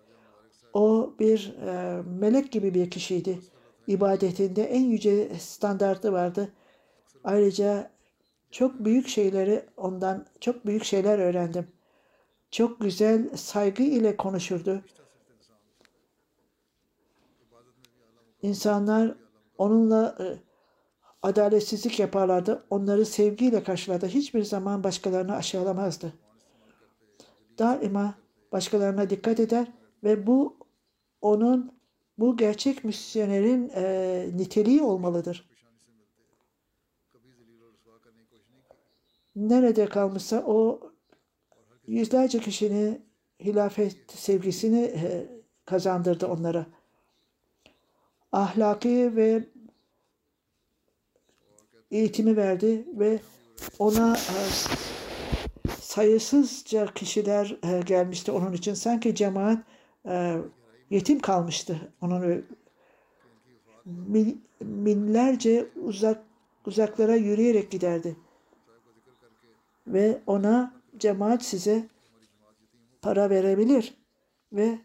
O bir e, melek gibi bir kişiydi. İbadetinde en yüce standartı vardı. Ayrıca çok büyük şeyleri ondan çok büyük şeyler öğrendim. Çok güzel saygı ile konuşurdu. İnsanlar onunla e, adaletsizlik yaparlardı. Onları sevgiyle karşıladı. Hiçbir zaman başkalarını aşağılamazdı. Daima başkalarına dikkat eder ve bu onun bu gerçek misyonerin e, niteliği olmalıdır. Nerede kalmışsa o yüzlerce kişinin hilafet sevgisini e, kazandırdı onlara. Ahlaki ve eğitimi verdi ve ona e, sayısızca kişiler e, gelmişti onun için. Sanki cemaat e, yetim kalmıştı. Onun binlerce uzak uzaklara yürüyerek giderdi. Ve ona cemaat size para verebilir ve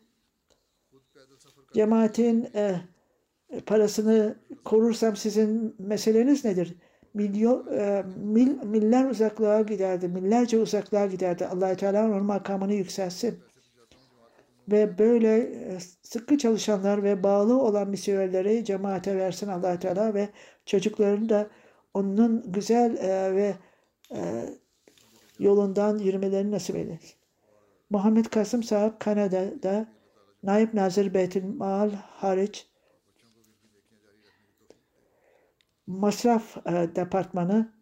cemaatin e, parasını korursam sizin meseleniz nedir? Milyon, e, mil, miller uzaklığa giderdi. Millerce uzaklığa giderdi. allah Teala onun makamını yükselsin. Ve böyle e, sıkı çalışanlar ve bağlı olan misyonerleri cemaate versin allah Teala ve çocuklarını da onun güzel e, ve e, yolundan yürümelerini nasip eylesin. Muhammed Kasım Sahip Kanada'da Naib Nazır Beytül Mal hariç Masraf e, Departmanı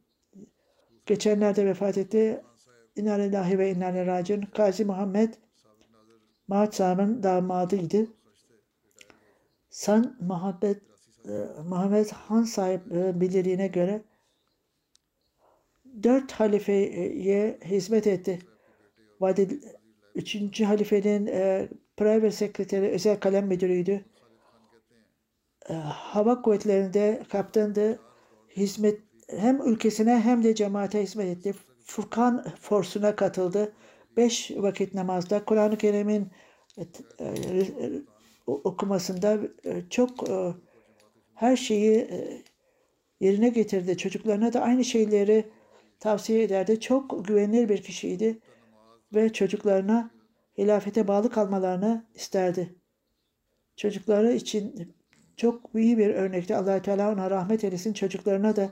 geçenlerde vefat etti. İnna ve inna raciun. Gazi Muhammed Mahat Sahib'in damadıydı. San Muhammed e, Muhammed Han sahip e, bildirdiğine göre dört halifeye hizmet etti. Vadil, üçüncü halifenin e, private sekreteri, özel kalem müdürüydü. E, hava kuvvetlerinde kaptandı. Hizmet hem ülkesine hem de cemaate hizmet etti. Furkan forsuna katıldı. Beş vakit namazda Kur'an-ı Kerim'in e, e, okumasında e, çok her şeyi yerine getirdi. Çocuklarına da aynı şeyleri tavsiye ederdi. Çok güvenilir bir kişiydi ve çocuklarına hilafete bağlı kalmalarını isterdi. Çocukları için çok iyi bir örnekti. allah Teala ona rahmet eylesin. Çocuklarına da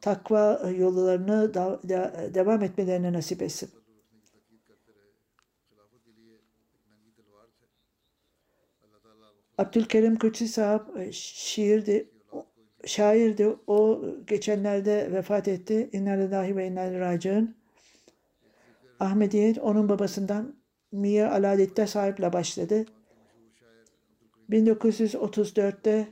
takva yollarını da, da, devam etmelerini nasip etsin. Abdülkerim Kutsi sahip e, şiirdi, şairdi. O geçenlerde vefat etti. İnna lillahi ve inna raciun. Ahmediyet onun babasından Mir Aladet'te sahiple başladı. 1934'te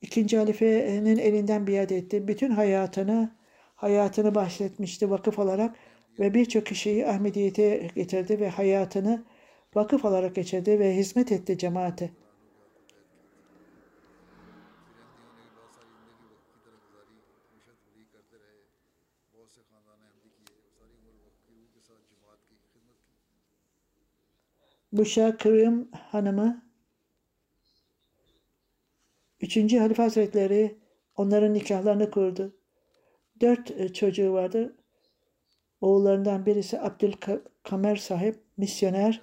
ikinci halifenin elinden biat etti. Bütün hayatını hayatını bahsetmişti vakıf olarak ve birçok kişiyi Ahmediyete getirdi ve hayatını vakıf olarak geçirdi ve hizmet etti cemaate. Buşa Kırım Hanımı Üçüncü Halife Hazretleri onların nikahlarını kurdu. Dört e, çocuğu vardı. Oğullarından birisi Abdülkamer sahip, misyoner,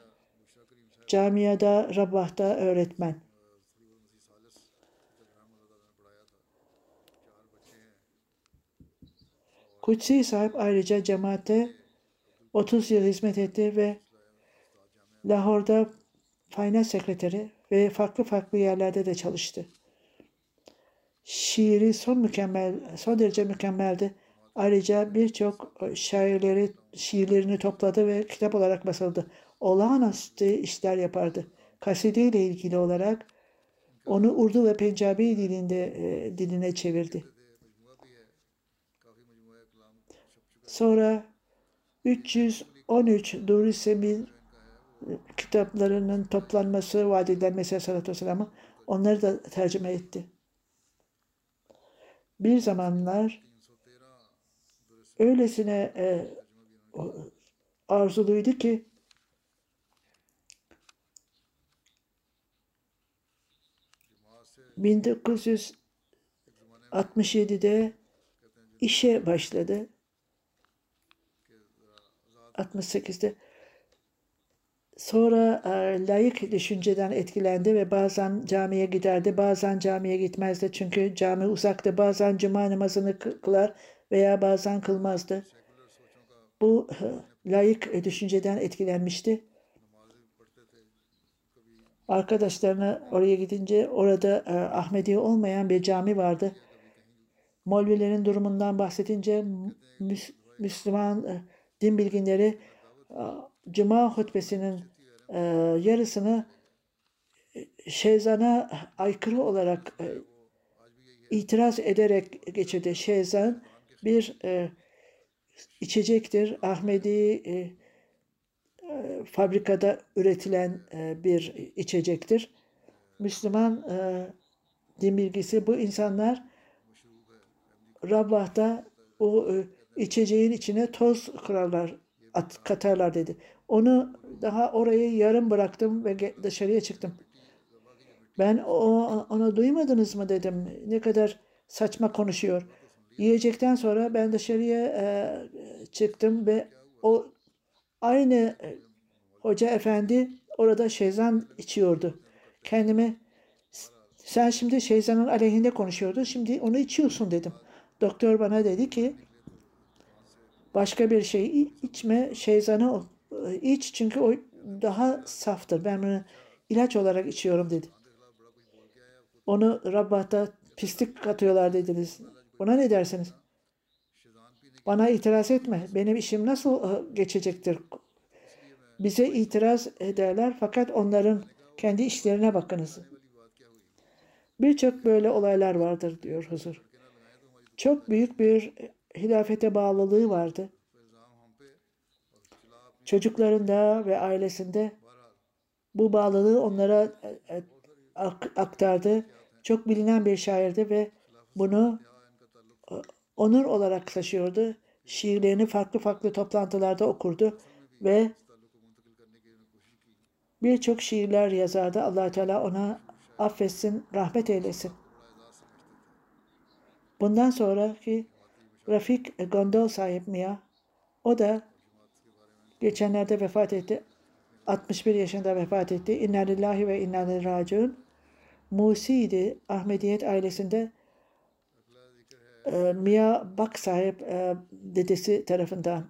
camiada, Rabbah'ta öğretmen. Kutsi sahip ayrıca cemaate 30 yıl hizmet etti ve Lahor'da finans sekreteri ve farklı farklı yerlerde de çalıştı. Şiiri son mükemmel, son derece mükemmeldi. Ayrıca birçok şairleri, şiirlerini topladı ve kitap olarak basıldı. Olağanüstü işler yapardı. Kaside ile ilgili olarak onu Urdu ve Pencabi dilinde e, diline çevirdi. Sonra 313 Duri Semil kitaplarının toplanması vaat edilen Mesih Sallallahu Aleyhi onları da tercüme etti. Bir zamanlar öylesine e, arzuluydu ki ...1967'de işe başladı. 68'de Sonra e, layık düşünceden etkilendi ve bazen camiye giderdi, bazen camiye gitmezdi. Çünkü cami uzaktı. Bazen cuma namazını kılar veya bazen kılmazdı. Bu e, layık düşünceden etkilenmişti. Arkadaşlarına oraya gidince orada e, Ahmedi olmayan bir cami vardı. Molvilerin durumundan bahsedince Müslüman e, din bilginleri Cuma hutbesinin e, yarısını e, Şeyzan'a aykırı olarak e, itiraz ederek geçirdi. Şeyzan bir e, içecektir. Ahmedi e, e, fabrikada üretilen e, bir içecektir. Müslüman e, din bilgisi bu insanlar Rabbah'ta o e, içeceğin içine toz kırarlar, at, katarlar dedi. Onu daha orayı yarım bıraktım ve dışarıya çıktım. Ben o, onu duymadınız mı dedim. Ne kadar saçma konuşuyor. Yiyecekten sonra ben dışarıya e, çıktım ve o aynı e, hoca efendi orada şeyzan içiyordu. Kendime sen şimdi şeyzanın aleyhinde konuşuyordun. Şimdi onu içiyorsun dedim. Doktor bana dedi ki başka bir şey içme şeyzanı iç çünkü o daha saftır. Ben bunu ilaç olarak içiyorum dedi. Onu Rabbah'ta pislik katıyorlar dediniz. Buna ne dersiniz? Bana itiraz etme. Benim işim nasıl e, geçecektir? Bize itiraz ederler fakat onların kendi işlerine bakınız. Birçok böyle olaylar vardır diyor huzur. Çok büyük bir hilafete bağlılığı vardı çocuklarında ve ailesinde bu bağlılığı onlara e, e, aktardı. Çok bilinen bir şairdi ve bunu e, onur olarak taşıyordu. Şiirlerini farklı farklı toplantılarda okurdu ve birçok şiirler yazardı. allah Teala ona affetsin, rahmet eylesin. Bundan sonraki Rafik Gondol sahip Mia, o da Geçenlerde vefat etti. 61 yaşında vefat etti. İnna lillahi ve inna raciun. Musi'ydi. Ahmediyet ailesinde e, Mia Bak sahip e, dedesi tarafından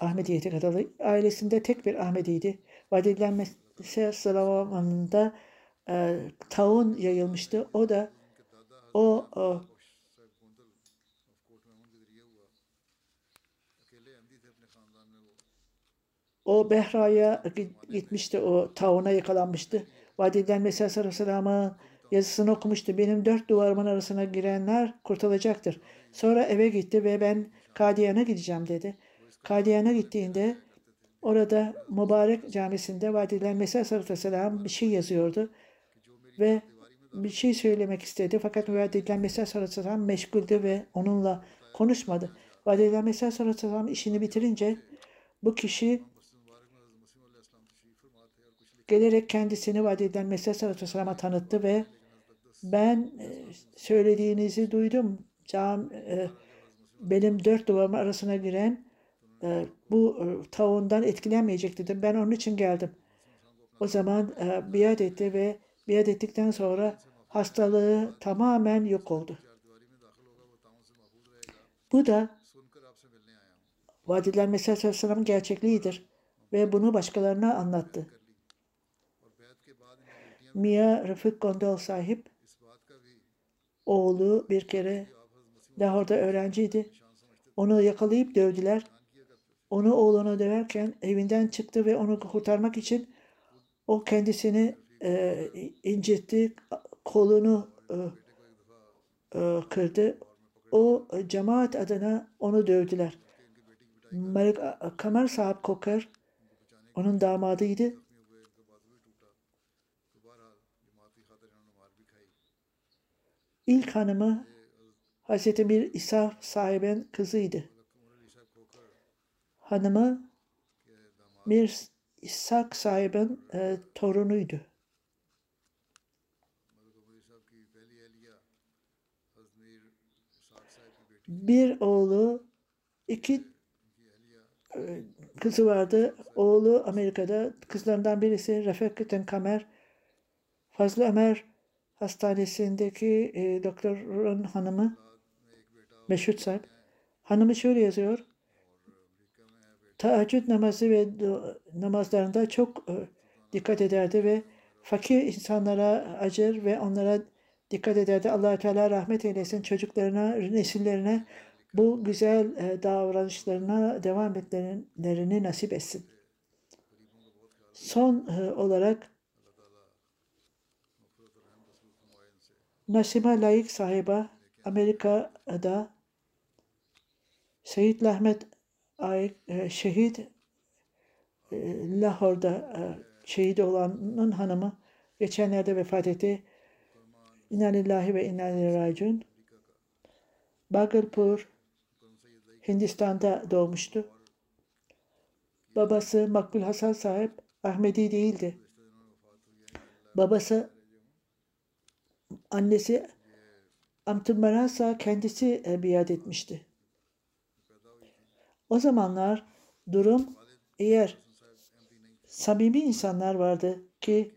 Ahmediyet'e katıldı. Ailesinde tek bir Ahmediydi. Vadidlenmesi zamanında e, taun yayılmıştı. O da o, o O Behra'ya gitmişti, o tauna yakalanmıştı. Vadiden Mesih Aleyhisselam'ın yazısını okumuştu. Benim dört duvarımın arasına girenler kurtulacaktır. Sonra eve gitti ve ben Kadiyan'a gideceğim dedi. Kadiyan'a gittiğinde orada mübarek camisinde Vadiden Mesih Aleyhisselam bir şey yazıyordu. Ve bir şey söylemek istedi. Fakat Vadiden Mesih Aleyhisselam meşguldü ve onunla konuşmadı. Vadiden Mesih Aleyhisselam işini bitirince bu kişi gelerek kendisini vaat eden Mesih Aleyhisselam'a tanıttı ve ben e, söylediğinizi duydum. Cam, e, benim dört duvarım arasına giren e, bu tavuğundan etkilenmeyecek dedim. Ben onun için geldim. O zaman biat etti ve biat ettikten sonra hastalığı tamamen yok oldu. Bu da Vadiler Mesih Aleyhisselam'ın gerçekliğidir ve bunu başkalarına anlattı. Mia Rıfık Gondal sahip oğlu bir kere Lahor'da öğrenciydi. Onu yakalayıp dövdüler. Onu oğluna döverken evinden çıktı ve onu kurtarmak için o kendisini e, incitti, kolunu e, e, kırdı. O cemaat adına onu dövdüler. Malik Kamer sahip Kokar onun damadıydı. İlk hanımı Hazreti Mir İsa sahiben kızıydı. Hanımı Mir İshak sahiben e, torunuydu. Bir oğlu, iki e, kızı vardı. Oğlu Amerika'da. Kızlarından birisi Refekaten Kamer. Fazlı Ömer hastanesindeki e, doktorun hanımı Meşhut Sarp. Hanımı şöyle yazıyor. Teheccüd namazı ve namazlarında çok e, dikkat ederdi ve fakir insanlara acır ve onlara dikkat ederdi. allah Teala rahmet eylesin çocuklarına, nesillerine bu güzel e, davranışlarına devam etmelerini nasip etsin. Son e, olarak Nasime layık sahibi Amerika'da Seyit Lahmet Ay, e, şehit e, Lahor'da e, şehit olanın hanımı geçenlerde vefat etti. İnna ve inna ileyhi raciun. Hindistan'da doğmuştu. Babası Makbul Hasan sahip Ahmedi değildi. Babası annesi Amtun Marasa kendisi e, biat etmişti. O zamanlar durum eğer samimi insanlar vardı ki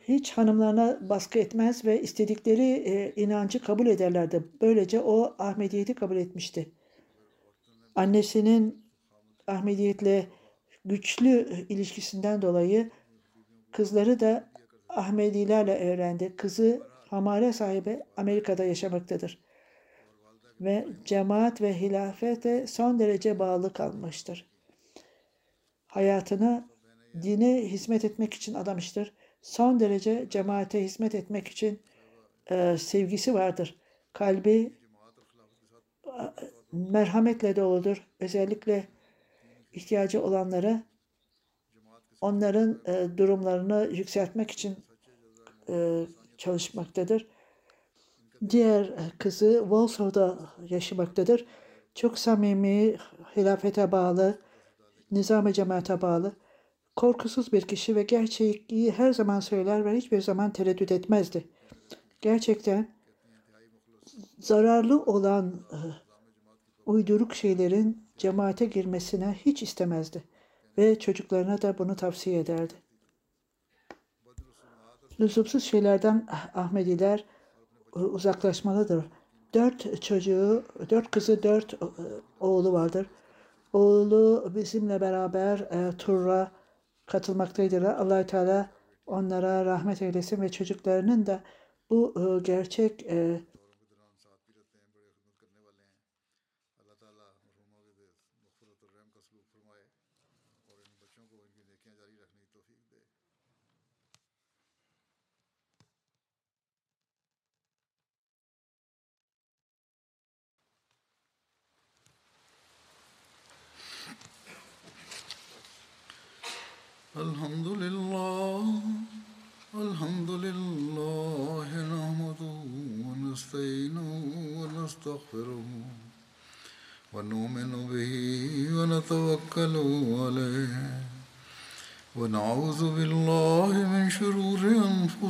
hiç hanımlarına baskı etmez ve istedikleri e, inancı kabul ederlerdi. Böylece o Ahmediyeti kabul etmişti. Annesinin Ahmediyetle güçlü ilişkisinden dolayı kızları da Ahmedilerle öğrendi. Kızı hamale sahibi Amerika'da yaşamaktadır. Ve cemaat ve hilafete son derece bağlı kalmıştır. Hayatını dine hizmet etmek için adamıştır. Son derece cemaate hizmet etmek için e, sevgisi vardır. Kalbi e, merhametle doludur. Özellikle ihtiyacı olanlara onların e, durumlarını yükseltmek için e, çalışmaktadır. Diğer e, kızı Walsall'da yaşamaktadır. Çok samimi, hilafete bağlı, nizam-ı cemaate bağlı, korkusuz bir kişi ve gerçeği her zaman söyler ve hiçbir zaman tereddüt etmezdi. Gerçekten zararlı olan e, uyduruk şeylerin cemaate girmesine hiç istemezdi ve çocuklarına da bunu tavsiye ederdi. Lüzumsuz şeylerden Ahmediler e, uzaklaşmalıdır. Dört çocuğu, dört kızı, dört e, oğlu vardır. Oğlu bizimle beraber e, turra katılmaktaydılar. allah Teala onlara rahmet eylesin ve çocuklarının da bu e, gerçek e,